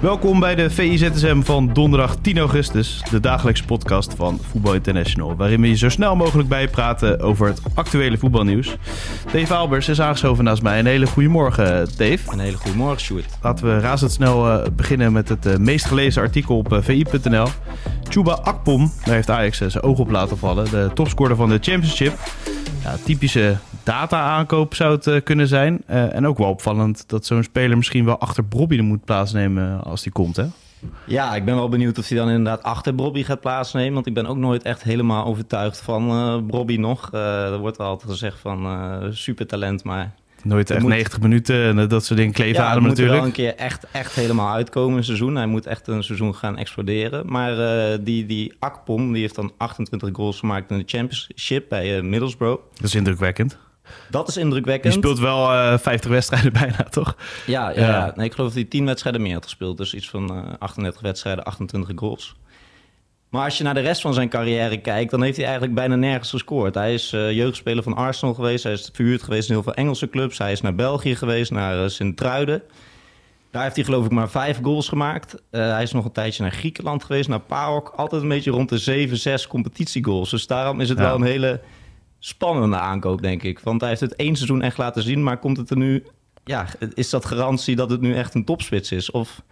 Welkom bij de VIZSM van donderdag 10 augustus, de dagelijkse podcast van Voetbal International, waarin we je zo snel mogelijk bijpraten over het actuele voetbalnieuws. Dave Albers is aangeschoven naast mij. Een hele goede morgen, Dave. Een hele goede morgen, Sjoerd. Laten we razendsnel uh, beginnen met het uh, meest gelezen artikel op uh, vi.nl. Chuba Akpom, daar heeft Ajax zijn oog op laten vallen, de topscorer van de Championship. Ja, typische data-aankoop zou het uh, kunnen zijn. Uh, en ook wel opvallend dat zo'n speler misschien wel achter Bobby moet plaatsnemen als die komt, hè? Ja, ik ben wel benieuwd of hij dan inderdaad achter Bobby gaat plaatsnemen. Want ik ben ook nooit echt helemaal overtuigd van uh, Bobby nog. er wordt altijd gezegd van supertalent, maar... Nooit echt moet... 90 minuten en dat soort dingen kleven ja, ademen natuurlijk. Moet wel een keer echt, echt helemaal uitkomen een seizoen. Hij moet echt een seizoen gaan exploderen. Maar uh, die, die Akpom, die heeft dan 28 goals gemaakt in de Championship bij uh, Middlesbrough. Dat is indrukwekkend. Dat is indrukwekkend. Die speelt wel uh, 50 wedstrijden bijna, toch? Ja, ja, ja. Nee, ik geloof dat hij 10 wedstrijden meer had gespeeld. Dus iets van 38 wedstrijden, 28 goals. Maar als je naar de rest van zijn carrière kijkt, dan heeft hij eigenlijk bijna nergens gescoord. Hij is uh, jeugdspeler van Arsenal geweest. Hij is verhuurd geweest in heel veel Engelse clubs. Hij is naar België geweest, naar uh, Sint-Truiden. Daar heeft hij geloof ik maar vijf goals gemaakt. Uh, hij is nog een tijdje naar Griekenland geweest, naar PAOK. Altijd een beetje rond de 7, 6 competitiegoals. Dus daarom is het ja. wel een hele spannende aankoop, denk ik. Want hij heeft het één seizoen echt laten zien, maar komt het er nu... Ja, is dat garantie dat het nu echt een topspits is? Of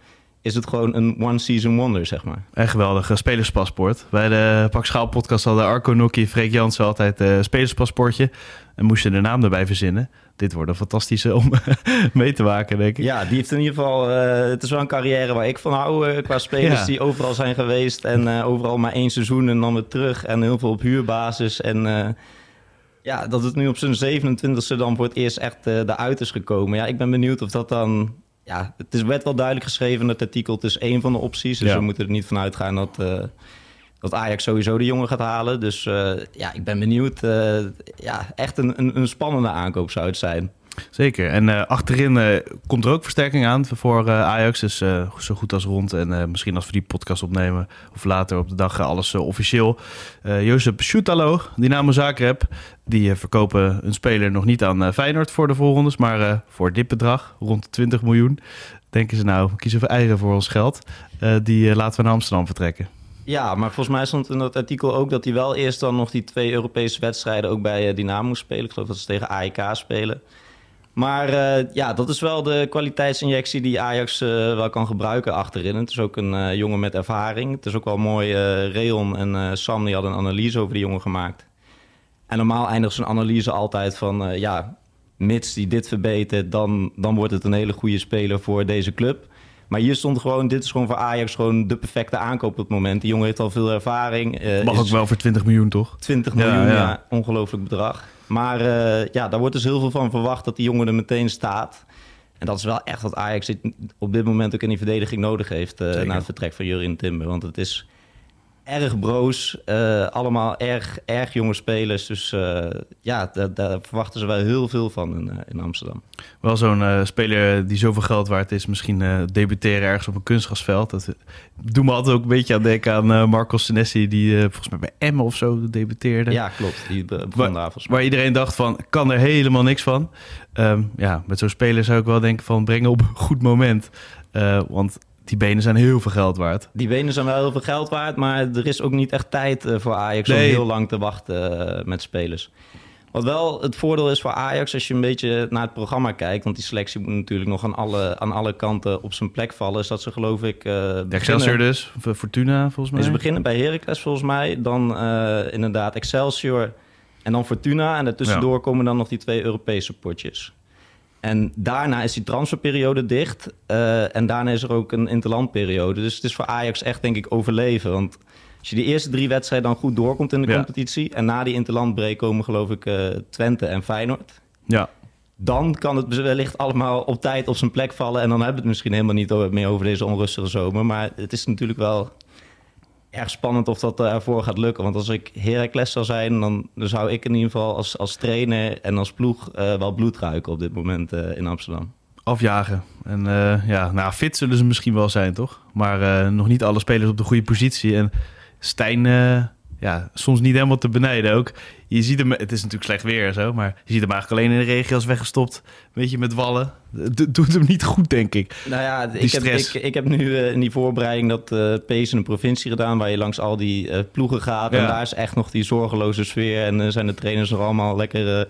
is het gewoon een one-season wonder, zeg maar. Een geweldige spelerspaspoort. Bij de Pak Schaal podcast hadden Arco Nokkie, Freek Jansen altijd een spelerspaspoortje. En moesten de naam erbij verzinnen. Dit wordt een fantastische om mee te maken, denk ik. Ja, die heeft in ieder geval... Uh, het is wel een carrière waar ik van hou uh, qua spelers ja. die overal zijn geweest. En uh, overal maar één seizoen en dan weer terug. En heel veel op huurbasis. En ja, dat het nu op zijn 27e dan voor het eerst echt eruit is gekomen. Ja, ik ben benieuwd of dat dan ja, het is, werd wel duidelijk geschreven in het artikel. Het is één van de opties. Dus ja. we moeten er niet van uitgaan dat, uh, dat Ajax sowieso de jongen gaat halen. Dus uh, ja, ik ben benieuwd. Uh, ja, echt een, een, een, spannende aankoop zou het zijn. Zeker. En uh, achterin uh, komt er ook versterking aan voor uh, Ajax. Dus zo goed als rond. En misschien als we die podcast opnemen of later op de dag alles officieel. Jozef Schutalo, Dynamo Zagreb. Die verkopen een speler nog niet aan Feyenoord voor de voorrondes. Maar voor dit bedrag, rond de 20 miljoen. Denken ze nou, kiezen we eigen voor ons geld. die laten we naar Amsterdam vertrekken. Ja, maar volgens mij stond in dat artikel ook dat hij wel eerst dan nog die twee Europese wedstrijden ook bij Dynamo spelen. Ik geloof dat ze tegen AEK spelen. Maar uh, ja, dat is wel de kwaliteitsinjectie die Ajax uh, wel kan gebruiken achterin. Het is ook een uh, jongen met ervaring. Het is ook wel mooi. Reon en Sam die hadden een analyse over die jongen gemaakt. En normaal eindigt zo'n analyse altijd van... ja, mits die dit verbetert, dan, dan wordt het een hele goede speler voor deze club. Maar hier stond gewoon, dit is gewoon voor Ajax gewoon de perfecte aankoop op het moment. Die jongen heeft al veel ervaring. Mag ook wel voor 20 miljoen, toch? 20 miljoen, ja, ja. ja ongelooflijk bedrag. Maar uh, ja, daar wordt dus heel veel van verwacht dat die jongen er meteen staat. En dat is wel echt wat Ajax op dit moment ook in die verdediging nodig heeft... Uh, na het vertrek van Jurien Timber. Want het is erg broos. Uh, allemaal erg, erg jonge spelers. Dus uh, ja, daar, daar, verwachten ze wel heel veel van in, uh, in Amsterdam. Wel zo'n speler die zoveel geld waard is. Misschien debuteren ergens op een kunstgrasveld. Dat doet me altijd ook een beetje aan denken aan Marco Senesi... die volgens mij bij Emmen of zo debuteerde. Ja, klopt. Die begon waar, waar iedereen dacht van, kan er helemaal niks van. Um, ja, met zo'n speler zou ik wel denken van... brengen op een goed moment. want die benen zijn heel veel geld waard. Die benen zijn wel heel veel geld waard, maar er is ook niet echt tijd uh, voor Ajax nee. om heel lang te wachten uh, met spelers. Wat wel het voordeel is voor Ajax als je een beetje naar het programma kijkt, want die selectie moet natuurlijk nog aan alle, aan alle kanten op zijn plek vallen, is dat ze geloof ik... Uh, Excelsior dus, Fortuna volgens mij. Ze beginnen bij Heracles volgens mij, dan inderdaad Excelsior en dan Fortuna en daartussendoor ja. komen dan nog die twee Europese potjes. En daarna is die transferperiode dicht. eh, en daarna is er ook een interlandperiode. Dus het is voor Ajax echt, denk ik, overleven. Want als je die eerste drie wedstrijden dan goed doorkomt in de Ja. competitie... en na die interlandbreak komen geloof ik eh, Twente en Feyenoord... Ja, dan kan het wellicht allemaal op tijd op zijn plek vallen. En dan hebben we het misschien helemaal niet meer over deze onrustige zomer. Maar het is natuurlijk wel erg spannend of dat ervoor gaat lukken. Want als ik Heracles zou zijn, dan, zou ik in ieder geval als, als trainer en als ploeg eh, wel bloed ruiken op dit moment eh, in Amsterdam. afjagen. En eh, ja, nou, fit zullen ze misschien wel zijn, toch? Maar eh, nog niet alle spelers op de goede positie. En Stijn, eh, ja, soms niet helemaal te benijden ook. Je ziet hem, het is natuurlijk slecht weer en zo, maar je ziet hem eigenlijk alleen in de regio's weggestopt. Weet je, met wallen. Het doet hem niet goed, denk ik. Nou ja, ik heb, ik, ik heb nu eh, in die voorbereiding dat eh Pees in een provincie gedaan... waar je langs al die eh, ploegen gaat. En daar is echt nog die zorgeloze sfeer. En zijn de trainers nog allemaal lekker,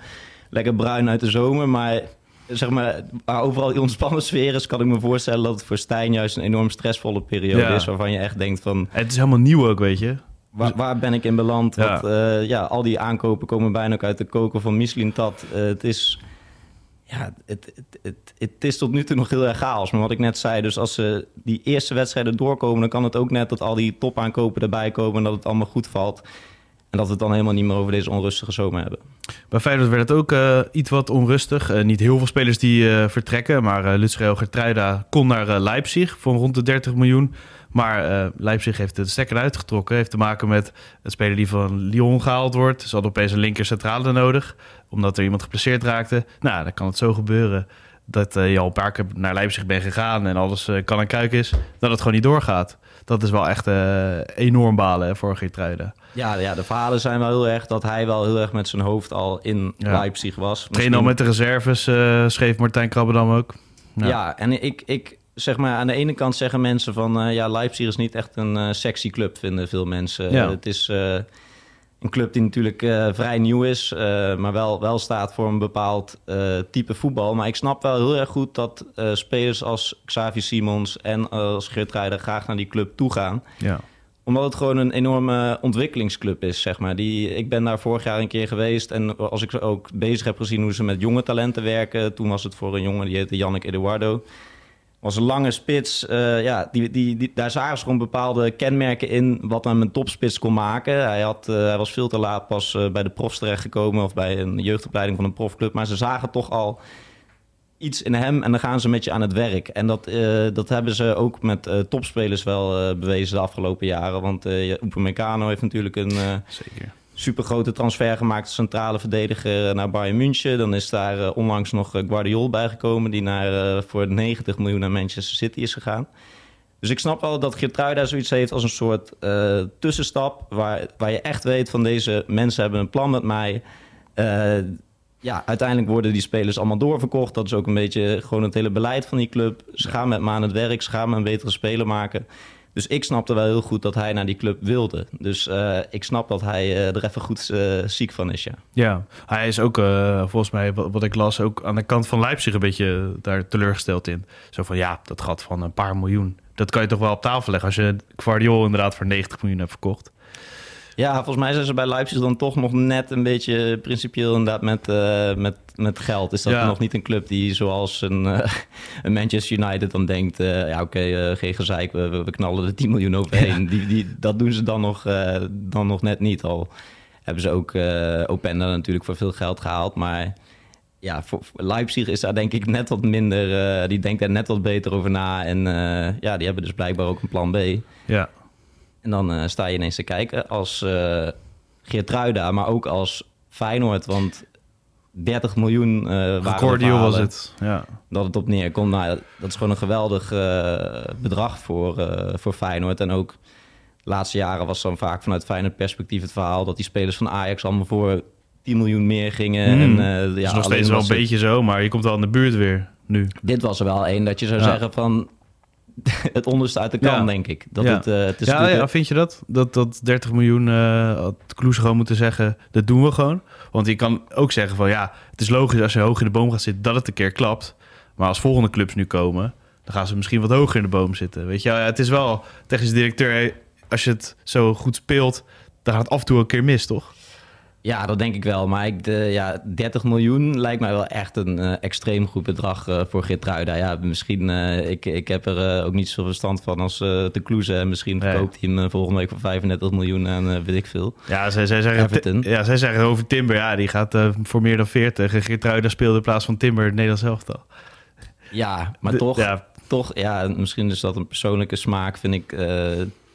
lekker bruin uit de zomer. Maar zeg maar, waar overal die ontspannen sfeer is... kan ik me voorstellen dat het voor Stijn juist een enorm stressvolle periode Ja. is... waarvan je echt denkt van, Het is helemaal nieuw ook, weet je. Waar, waar ben ik in beland? Ja. Wat, eh, ja, al die aankopen komen bijna ook uit de koken van Michelin Tat. Eh, het is... Ja, het, het, het, het is tot nu toe nog heel erg chaos. Maar wat ik net zei, dus als ze die eerste wedstrijden doorkomen... dan kan het ook net dat al die topaankopen erbij komen... en dat het allemaal goed valt. En dat we het dan helemaal niet meer over deze onrustige zomer hebben. Bij Feyenoord werd het ook eh, iets wat onrustig. Niet heel veel spelers die vertrekken. Maar uh, Lutsreel Gertruida kon naar Leipzig voor rond de 30 miljoen. Maar eh, Leipzig heeft de stekker uitgetrokken. Heeft te maken met een speler die van Lyon gehaald wordt. Ze hadden opeens een linker centrale nodig. Omdat er iemand geblesseerd raakte. Nou, dan kan het zo gebeuren dat eh, je al een paar keer naar Leipzig bent gegaan... en alles eh, kan en kuik is, dat het gewoon niet doorgaat. Dat is wel echt enorm balen hè, voor Gertruida. Ja, ja, de verhalen zijn wel heel erg dat hij wel heel erg met zijn hoofd al in Ja. Leipzig was. Trainen al Misschien- met de reserves, schreef Martijn Krabbedam ook. Ja, Ja. en ik, ik zeg maar, aan de ene kant zeggen mensen van eh, ja, Leipzig is niet echt een eh, sexy club, vinden veel mensen. Ja. Het is eh, een club die natuurlijk vrij nieuw is, maar wel, wel staat voor een bepaald type voetbal. Maar ik snap wel heel erg goed dat spelers als Xavi Simons en als Geert Ruijder graag naar die club toe gaan Ja. omdat het gewoon een enorme ontwikkelingsclub is, zeg maar. Die, ik ben daar vorig jaar een keer geweest. En als ik ook bezig heb gezien hoe ze met jonge talenten werken... toen was het voor een jongen, die heette Yannick Eduardo. Was een lange spits. eh, ja, die, die, die, daar zagen ze gewoon bepaalde kenmerken in... wat hem een topspits kon maken. Hij, had, eh, hij was veel te laat pas eh, bij de profs terechtgekomen... of bij een jeugdopleiding van een profclub. Maar ze zagen toch al iets in hem en dan gaan ze met je aan het werk. En dat, dat hebben ze ook met topspelers wel bewezen de afgelopen jaren. Want uh, Upamecano heeft natuurlijk een Zeker. Supergrote transfer gemaakt... als centrale verdediger naar Bayern München. Dan is daar uh, onlangs nog Guardiol bijgekomen... die naar, voor 90 miljoen naar Manchester City is gegaan. Dus ik snap wel dat Geertruida zoiets heeft als een soort uh, tussenstap... Waar, waar je echt weet van deze mensen hebben een plan met mij... Uh, ja, uiteindelijk worden die spelers allemaal doorverkocht. Dat is ook een beetje gewoon het hele beleid van die club. Ze gaan met me aan het werk, ze gaan me een betere speler maken. Dus ik snapte wel heel goed dat hij naar die club wilde. Dus uh, ik snap dat hij uh, er even goed uh, ziek van is, ja. Ja, hij is ook volgens mij, wat, wat, ik las, ook aan de kant van Leipzig een beetje daar teleurgesteld in. Zo van, ja, dat gat van een paar miljoen. Dat kan je toch wel op tafel leggen als je Guardiol inderdaad voor 90 miljoen hebt verkocht. Ja, volgens mij zijn ze bij Leipzig dan toch nog net een beetje principieel inderdaad met, uh, met, met geld. Is dat ja. nog niet een club die zoals een, uh, een Manchester United dan denkt... Uh, ja oké, okay, geen gezeik, we, we, knallen er 10 miljoen overheen. Ja. Die, die, dat doen ze dan nog, dan nog net niet. Al hebben ze ook Openda natuurlijk voor veel geld gehaald, maar... Ja, voor, voor Leipzig is daar denk ik net wat minder... die denkt daar net wat beter over na. En ja, die hebben dus blijkbaar ook een plan B. Ja. En dan uh, sta je ineens te kijken als uh, Geertruida, maar ook als Feyenoord. Want 30 miljoen uh, waren was het, ja. Dat het op neerkomt. Nou, dat is gewoon een geweldig uh, bedrag voor, uh, voor Feyenoord. En ook de laatste jaren was dan vaak vanuit Feyenoord perspectief het verhaal... dat die spelers van Ajax allemaal voor 10 miljoen meer gingen. Mm. En, uh, ja, is nog steeds wel een beetje zo, maar je komt wel in de buurt weer nu. Dit was er wel één dat je zou ja. zeggen van het onderste uit de kan, ja. denk ik. Dat ja. het, uh, het is ja, ja, vind je dat? Dat, dat 30 miljoen uh, had Kloes gewoon moeten zeggen, dat doen we gewoon. Want je kan ook zeggen van ja, het is logisch als je hoog in de boom gaat zitten dat het een keer klapt. Maar als volgende clubs nu komen, dan gaan ze misschien wat hoger in de boom zitten. Weet je, ja, het is wel technisch directeur, als je het zo goed speelt, dan gaat het af en toe een keer mis, toch? Ja, dat denk ik wel. Maar ik, de, ja, 30 miljoen lijkt mij wel echt een uh, extreem goed bedrag uh, voor Geertruida. Ja, misschien, uh, ik, ik heb er ook niet zoveel verstand van als te Kloeze. Misschien verkoopt hij hem volgende week voor 35 miljoen en weet ik veel. Ja, zij, zij, zeggen, ja, zij zeggen over Timber, ja, die gaat voor meer dan 40. Geertruida speelde in plaats van Timber het Nederlands elftal. Ja, maar toch, ja. toch, ja, misschien is dat een persoonlijke smaak, vind ik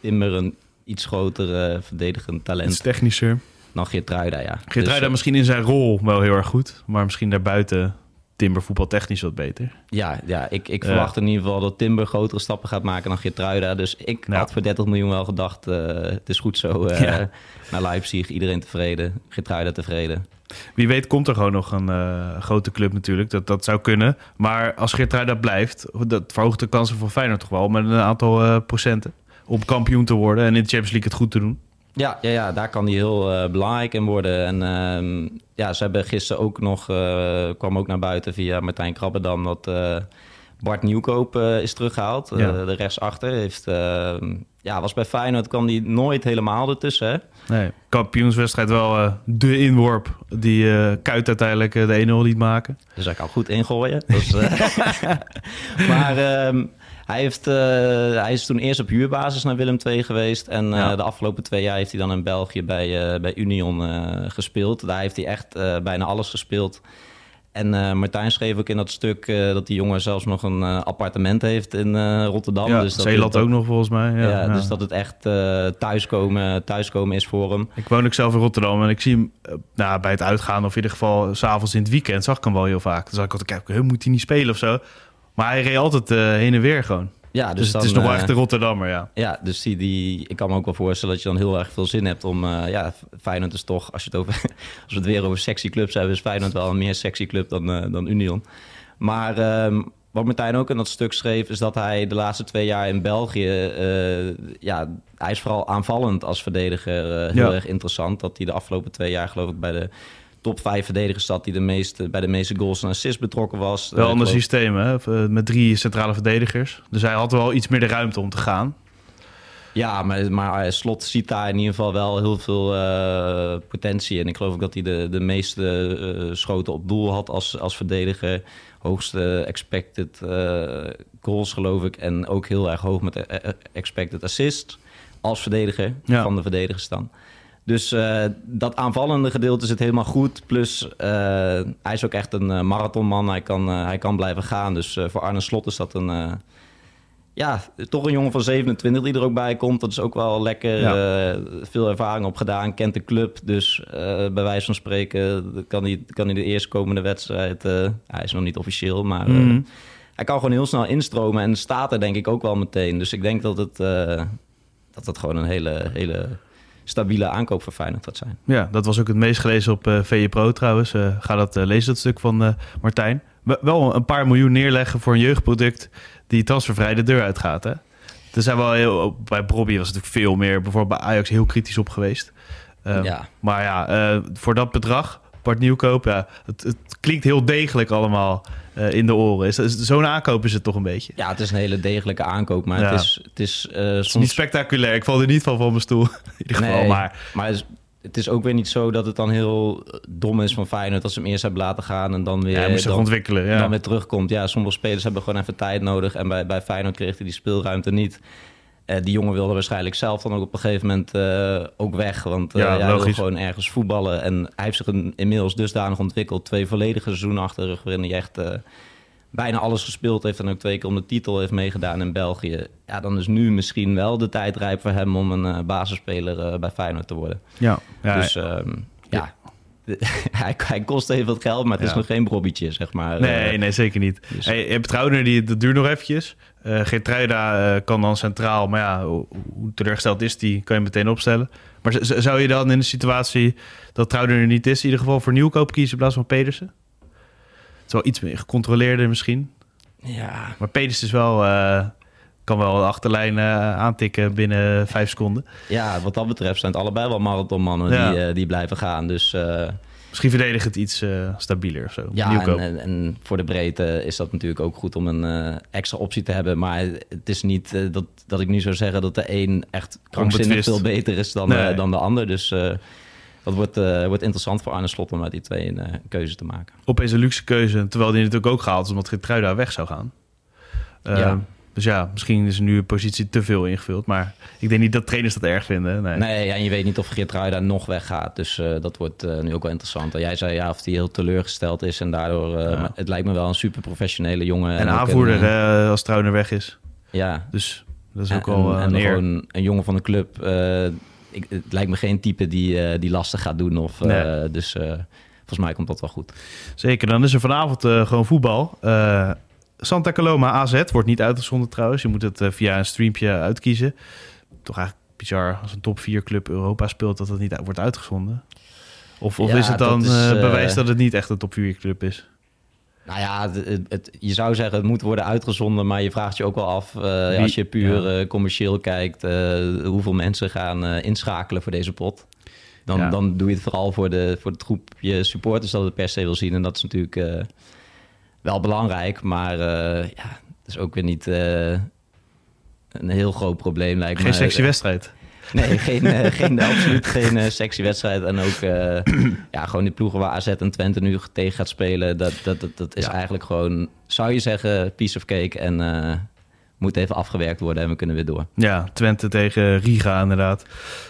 Timber een iets groter verdedigend talent. Iets technischer dan Geertruida, ja. Geertruida dus, misschien in zijn rol wel heel erg goed, maar misschien daarbuiten Timber voetbaltechnisch wat beter. Ja, ja ik, ik verwacht in ieder geval dat Timber grotere stappen gaat maken dan Geertruida. Dus ik had voor 30 miljoen wel gedacht, uh, het is goed zo. Ja. Naar Leipzig, iedereen tevreden. Geertruida tevreden. Wie weet komt er gewoon nog een uh, grote club natuurlijk. Dat, dat zou kunnen. Maar als Geertruida blijft, dat verhoogt de kansen voor Feyenoord toch wel met een aantal procenten. Om kampioen te worden en in de Champions League het goed te doen. Ja, ja, ja, daar kan hij heel uh, belangrijk in worden. En uh, ja, ze hebben gisteren ook nog, uh, kwam ook naar buiten via Martijn Krabbedam, dat eh, Bart Nieuwkoop is teruggehaald. Ja. de rechtsachter heeft, ehm, ja, was bij Feyenoord, kwam hij nooit helemaal ertussen. Hè? Nee, kampioenswedstrijd wel de inworp die Kuit uiteindelijk de 1-0 liet maken. Dus hij kan goed ingooien. Dus, maar... Ehm, hij, heeft, uh, hij is toen eerst op huurbasis naar Willem II geweest. En uh, de afgelopen twee jaar heeft hij dan in België bij, uh, bij Union gespeeld. Daar heeft hij echt bijna alles gespeeld. En Martijn schreef ook in dat stuk dat die jongen zelfs nog een appartement heeft in Rotterdam. Ja, dus dat Zeeland ook nog volgens mij. Ja, ja, Dus dat het echt thuiskomen, thuiskomen is voor hem. Ik woon ook zelf in Rotterdam en ik zie hem nou, bij het uitgaan... of in ieder geval s'avonds in het weekend zag ik hem wel heel vaak. Dan zag ik altijd kijken, moet hij niet spelen of zo? Maar hij reed altijd uh, heen en weer gewoon. Ja, dus, dus dan, het is nog wel echt de Rotterdammer, ja. Ja, dus die, die, ik kan me ook wel voorstellen dat je dan heel erg veel zin hebt om... Uh, ja, Feyenoord is toch, als, je het over, als we het weer over sexy clubs hebben... is Feyenoord wel een meer sexy club dan, uh, dan Union. Maar um, wat Martijn ook in dat stuk schreef... is dat hij de laatste twee jaar in België... ja, hij is vooral aanvallend als verdediger heel ja. erg interessant. Dat hij de afgelopen twee jaar geloof ik bij de top 5 verdedigers zat die de meeste, bij de meeste goals en assists betrokken was. Wel een ander systeem, hè? Eh, met drie centrale verdedigers. Dus hij had wel iets meer de ruimte om te gaan. Ja, maar, maar Slot ziet daar in ieder geval wel heel veel uh, potentie. En ik geloof ook dat hij de, de meeste uh, schoten op doel had als, als verdediger. Hoogste expected uh, goals, geloof ik. En ook heel erg hoog met expected assist als verdediger ja. van de verdedigers dan. Dus uh, dat aanvallende gedeelte zit helemaal goed. Plus, uh, hij is ook echt een uh, marathonman. Hij kan, hij kan blijven gaan. Dus voor Arne Slot is dat een... ja, toch een jongen van 27 die er ook bij komt. Dat is ook wel lekker. Ja. veel ervaring op gedaan. Kent de club. Dus bij wijze van spreken kan hij, kan hij de eerstkomende wedstrijd... hij is nog niet officieel, maar... Mm. hij kan gewoon heel snel instromen en staat er denk ik ook wel meteen. Dus ik denk dat het, dat het gewoon een hele, hele stabiele aankoop voor Feyenoord gaat zijn. Ja, dat was ook het meest gelezen op uh, eh, VE Pro trouwens. Uh, ga dat uh, lezen, dat stuk van Martijn. wel een paar miljoen neerleggen voor een jeugdproduct die transfervrij de deur uitgaat. Hè? Er zijn wel heel, bij Bobby was het natuurlijk veel meer. Bijvoorbeeld bij Ajax heel kritisch op geweest. Ehm, ja. Maar ja, voor dat bedrag, Bart Nieuwkoop, ja, het, het klinkt heel degelijk allemaal. Uh, in de oren. Is, is, Zo'n aankoop is het toch een beetje? Ja, het is een hele degelijke aankoop, maar ja. het is... Het is, uh, soms... het is niet spectaculair. Ik val er niet van van mijn stoel, in ieder geval. Nee, maar, maar het is, het is, ook weer niet zo dat het dan heel dom is van Feyenoord... dat ze hem eerst hebben laten gaan en dan weer... Ja, dan, ontwikkelen, ja. dan weer terugkomt. Ja, sommige spelers hebben gewoon even tijd nodig... en bij, bij Feyenoord kreeg hij die speelruimte niet... Uh, die jongen wilde waarschijnlijk zelf dan ook op een gegeven moment uh, ook weg. Want uh, ja, hij wil gewoon ergens voetballen. En hij heeft zich een, inmiddels dusdanig ontwikkeld. Twee volledige seizoenen achter de rug... waarin hij echt bijna alles gespeeld heeft... en ook twee keer om de titel heeft meegedaan in België. Ja, dan is nu misschien wel de tijd rijp voor hem... om een basisspeler bij Feyenoord te worden. Ja. ja dus ehm, ja, hij, hij, kost even wat geld, maar het is nog geen brobbietje, zeg maar. Nee, nee zeker niet. Dus. Hey, je hebt Trouwner, die, dat duurt nog eventjes. Uh, Geertruida uh, kan dan centraal, maar ja, hoe, hoe teleurgesteld is die, kan je meteen opstellen. Maar zou je dan in de situatie dat Trouwner er niet is, in ieder geval voor nieuwkoop kiezen in plaats van Pedersen? Het is wel iets meer gecontroleerder misschien. Ja. Maar Pedersen is wel, uh, kan wel de achterlijn aantikken binnen vijf seconden. Ja, wat dat betreft zijn het allebei wel marathonmannen ja. die, die blijven gaan. Dus Misschien verdedig het iets uh, stabieler of zo. Ja, en, en, voor de breedte is dat natuurlijk ook goed om een uh, extra optie te hebben. Maar het is niet uh, dat, dat ik nu zou zeggen dat de een echt krankzinnig veel beter is dan, nee. dan de ander. Dus dat wordt, eh, wordt interessant voor Arne Slot om uit die twee een, eh, keuze te maken. Opeens een luxe keuze, terwijl die natuurlijk ook gehaald is omdat Geertruida weg zou gaan. Eh, Ja. Dus ja, misschien is nu een positie te veel ingevuld. Maar ik denk niet dat trainers dat erg vinden. Nee. Nee, en je weet niet of Geert Ruida nog weggaat. Dus eh, dat wordt eh, nu ook wel interessant. En jij zei ja, of hij heel teleurgesteld is. En daardoor, eh, Ja. het lijkt me wel een super professionele jongen. En ook aanvoerder een, als Trouwner weg is. ja, Dus dat is en, ook al en, eh, en gewoon een jongen van de club. ik, het lijkt me geen type die, die lastig gaat doen. Of, Nee. Dus volgens mij komt dat wel goed. Zeker, dan is er vanavond gewoon voetbal. Santa Coloma AZ wordt niet uitgezonden trouwens. Je moet het eh, via een streampje uitkiezen. Toch eigenlijk bizar als een top 4 club Europa speelt dat het niet wordt uitgezonden. Of, of Ja, is het dan dat is, eh, eh, bewijs dat het niet echt een top 4 club is? Nou ja, het, het- het- je zou zeggen het moet worden uitgezonden, maar je vraagt je ook wel af, Wie- als je puur ja. commercieel kijkt, hoeveel mensen gaan inschakelen voor deze pot. Dan, Ja. dan doe je het vooral voor, de, voor het groepje supporters dat het per se wil zien. En dat is natuurlijk wel belangrijk, maar eh, ja, het is ook weer niet eh, een heel groot probleem lijkt me. Geen sexy wedstrijd. Nee, geen, eh, geen, absoluut geen sexy wedstrijd. En ook ja, gewoon die ploegen waar AZ en Twente nu tegen gaat spelen. Dat, dat, dat, dat is Ja. eigenlijk gewoon, zou je zeggen, piece of cake. En moet even afgewerkt worden en we kunnen weer door. Ja, Twente tegen Riga inderdaad.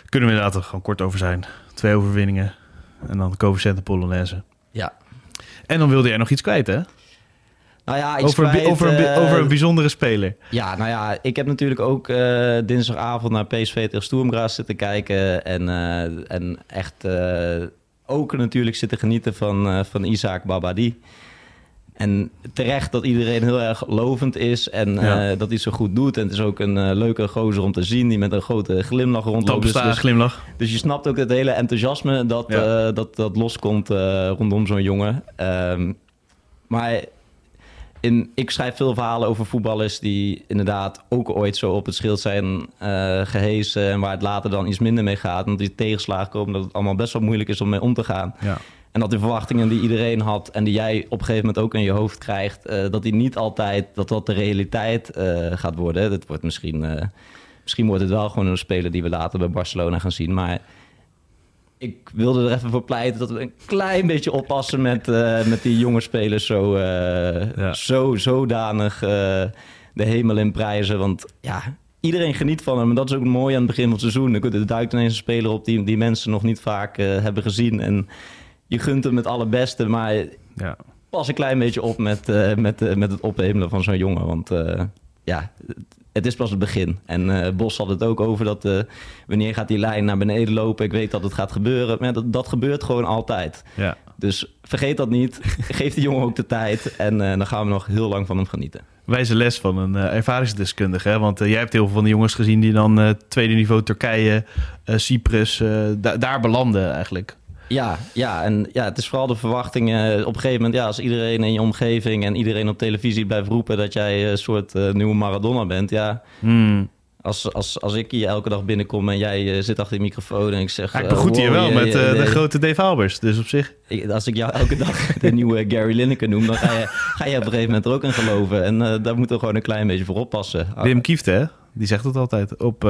Kunnen we inderdaad er gewoon kort over zijn. Twee overwinningen. En dan Coefficient en Polonaise. Ja. En dan wilde jij nog iets kwijt, hè? Nou ja, Over, een bi- kwijt, over, een, eh, over een bijzondere speler. Ja, nou ja, ik heb natuurlijk ook eh, dinsdagavond naar PSV tegen Sturm Graz zitten kijken. En, eh, en echt ook natuurlijk zitten genieten van, van Isaac Babadi. En terecht dat iedereen heel erg lovend is en Ja. dat hij zo goed doet. En het is ook een leuke gozer om te zien die met een grote glimlach rondloopt. Dus, dus, glimlach. dus je snapt ook het hele enthousiasme dat, Ja. dat, dat loskomt rondom zo'n jongen. Ehm, maar in, ik schrijf veel verhalen over voetballers die inderdaad ook ooit zo op het schild zijn eh gehezen. En waar het later dan iets minder mee gaat. Omdat die tegenslagen komen, dat het allemaal best wel moeilijk is om mee om te gaan. Ja. En dat de verwachtingen die iedereen had en die jij op een gegeven moment ook in je hoofd krijgt, eh, dat die niet altijd, dat dat de realiteit eh, gaat worden. Dat wordt misschien, misschien wordt het wel gewoon een speler die we later bij Barcelona gaan zien. Maar ik wilde er even voor pleiten dat we een klein beetje oppassen met, eh, met die jonge spelers zo, eh, Ja. zo zodanig eh, de hemel in prijzen. Want ja, iedereen geniet van hem. En dat is ook mooi aan het begin van het seizoen. Er duikt ineens een speler op die, die mensen nog niet vaak hebben gezien. En je gunt hem het allerbeste, maar Ja. pas een klein beetje op met, met, met het ophemelen van zo'n jongen. Want ja, het- is pas het begin. En eh, Bos had het ook over dat eh, wanneer gaat die lijn naar beneden lopen. Ik weet dat het gaat gebeuren. Maar dat, dat gebeurt gewoon altijd. ja. Dus vergeet dat niet. Geef die jongen ook de tijd. En eh, dan gaan we nog heel lang van hem genieten. Wijze les van een ervaringsdeskundige. Hè? Want jij hebt heel veel van de jongens gezien die dan tweede niveau Turkije, Cyprus, da- daar belanden eigenlijk. Ja, ja, en ja, het is vooral de verwachtingen. Op een gegeven moment, ja, als iedereen in je omgeving en iedereen op televisie blijft roepen dat jij een soort eh, nieuwe Maradona bent, ja. Hmm. Als, als, als ik hier elke dag binnenkom en jij eh, zit achter de microfoon en ik zeg... Ja, ik eh, begroet je wow, wel met de grote Dave Albers. Dus op zich. ik- Als ik jou elke dag de nieuwe Gary Lineker noem, dan ga je, ga je op een gegeven moment er ook in geloven. En daar moeten we gewoon een klein beetje voor oppassen. Wim Kieft, hè? Die zegt het altijd. Op,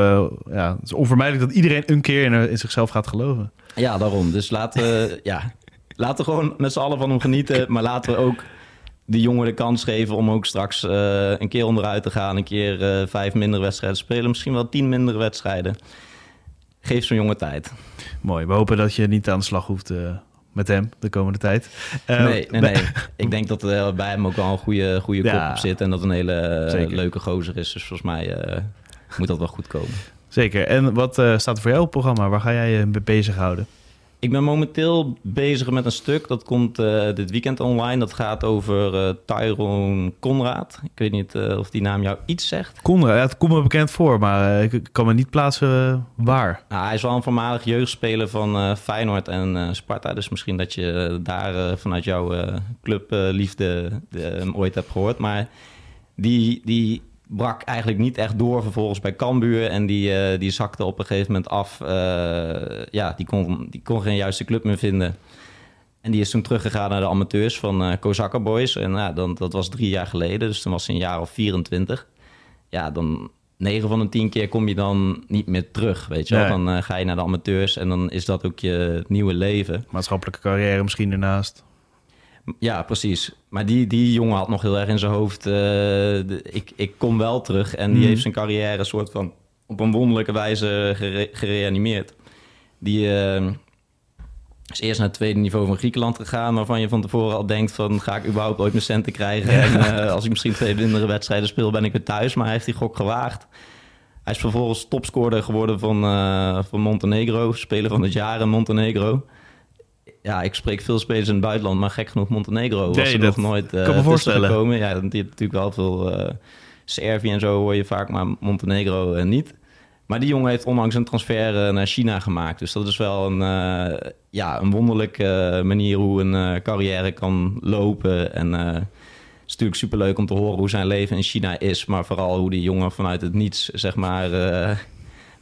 ja, het is onvermijdelijk dat iedereen een keer in, in zichzelf gaat geloven. Ja, daarom. Dus laten we, ja, laten we gewoon met z'n allen van hem genieten. Maar laten we ook die jongen de kans geven om ook straks eh, een keer onderuit te gaan. Een keer eh, vijf minder wedstrijden spelen. Misschien wel tien minder wedstrijden. Geef zo'n jongen tijd. Mooi. We hopen dat je niet aan de slag hoeft eh, met hem de komende tijd. Nee, nee, nee. Ik denk dat er bij hem ook wel een goede, goede kop op zit. En dat een hele leuke gozer is. Dus volgens mij moet dat wel goed komen. Zeker. En wat eh, staat er voor jou op het programma? Waar ga jij je mee bezighouden? Ik ben momenteel bezig met een stuk. Dat komt eh, dit weekend online. Dat gaat over eh Tyrone Conrad. Ik weet niet eh, of die naam jou iets zegt. Conrad, ja, het komt me bekend voor, maar eh, ik kan me niet plaatsen eh, waar. Nou, hij is wel een voormalig jeugdspeler van eh, Feyenoord en eh, Sparta. Dus misschien dat je eh, daar eh, vanuit jouw eh, clubliefde hem ooit hebt gehoord. Maar die, die brak eigenlijk niet echt door vervolgens bij Cambuur. En die, eh, die zakte op een gegeven moment af. Eh, ja, die kon, die kon geen juiste club meer vinden. En die is toen teruggegaan naar de amateurs van Kozakka Boys. En ja, dan, dat was drie jaar geleden, dus toen was hij een jaar of 24. Ja, dan 9 van de 10 keer kom je dan niet meer terug, weet je wel. Nee. Dan ga je naar de amateurs en dan is dat ook je nieuwe leven. Maatschappelijke carrière misschien ernaast. Ja, precies. Maar die, die jongen had nog heel erg in zijn hoofd... eh, de- ik, ik kom wel terug en die Mhm. heeft zijn carrière soort van... op een wonderlijke wijze gere- gereanimeerd. Die eh, is eerst naar het tweede niveau van Griekenland gegaan... waarvan je van tevoren al denkt van... ga ik überhaupt ooit mijn centen krijgen? En eh, als ik misschien twee mindere wedstrijden speel... ben ik weer thuis, maar hij heeft die gok gewaagd. Hij is vervolgens topscorer geworden van, eh, van Montenegro. Speler van het jaar in Montenegro. Ja, ik spreek veel spelers in het buitenland, maar gek genoeg Montenegro was Nee, er nog nooit kan me uh, tussen voorstellen. gekomen. Ja, die heeft natuurlijk wel veel eh Servië en zo hoor je vaak, maar Montenegro eh, niet. Maar die jongen heeft onlangs een transfer eh, naar China gemaakt. Dus dat is wel een, eh, ja, een wonderlijke eh, manier hoe een eh, carrière kan lopen. En eh, het is natuurlijk superleuk om te horen hoe zijn leven in China is. Maar vooral hoe die jongen vanuit het niets, zeg maar, eh,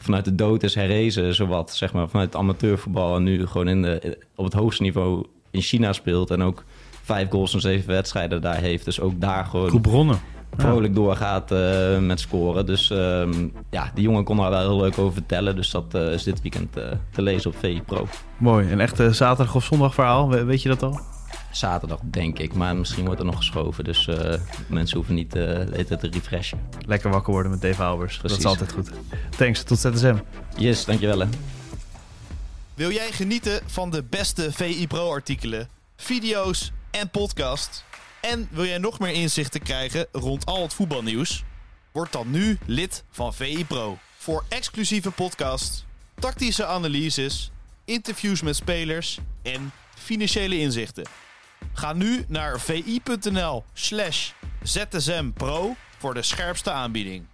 vanuit de dood is herrezen. Zowat, zeg maar, vanuit het amateurvoetbal. En nu gewoon in de, op het hoogste niveau in China speelt. En ook vijf goals en zeven wedstrijden daar heeft. Dus ook daar gewoon Goed vrolijk doorgaat eh, met scoren. Dus ehm, ja, die jongen kon daar wel heel leuk over vertellen. Dus dat eh, is dit weekend eh, te lezen op VI Pro. Mooi. Een echte zaterdag of zondag verhaal. We- weet je dat al? Zaterdag, denk ik. Maar misschien wordt er nog geschoven. Dus eh, mensen hoeven niet eh, de hele tijd te refreshen. Lekker wakker worden met Dave Albers. Dat is altijd goed. Thanks. Tot ZSM. Yes, dankjewel hè. Wil jij genieten van de beste VI Pro artikelen, video's en podcast? En wil jij nog meer inzichten krijgen rond al het voetbalnieuws? Word dan nu lid van VI Pro. Voor exclusieve podcasts, tactische analyses, interviews met spelers en financiële inzichten. Ga nu naar vi.nl slash zsmpro voor de scherpste aanbieding.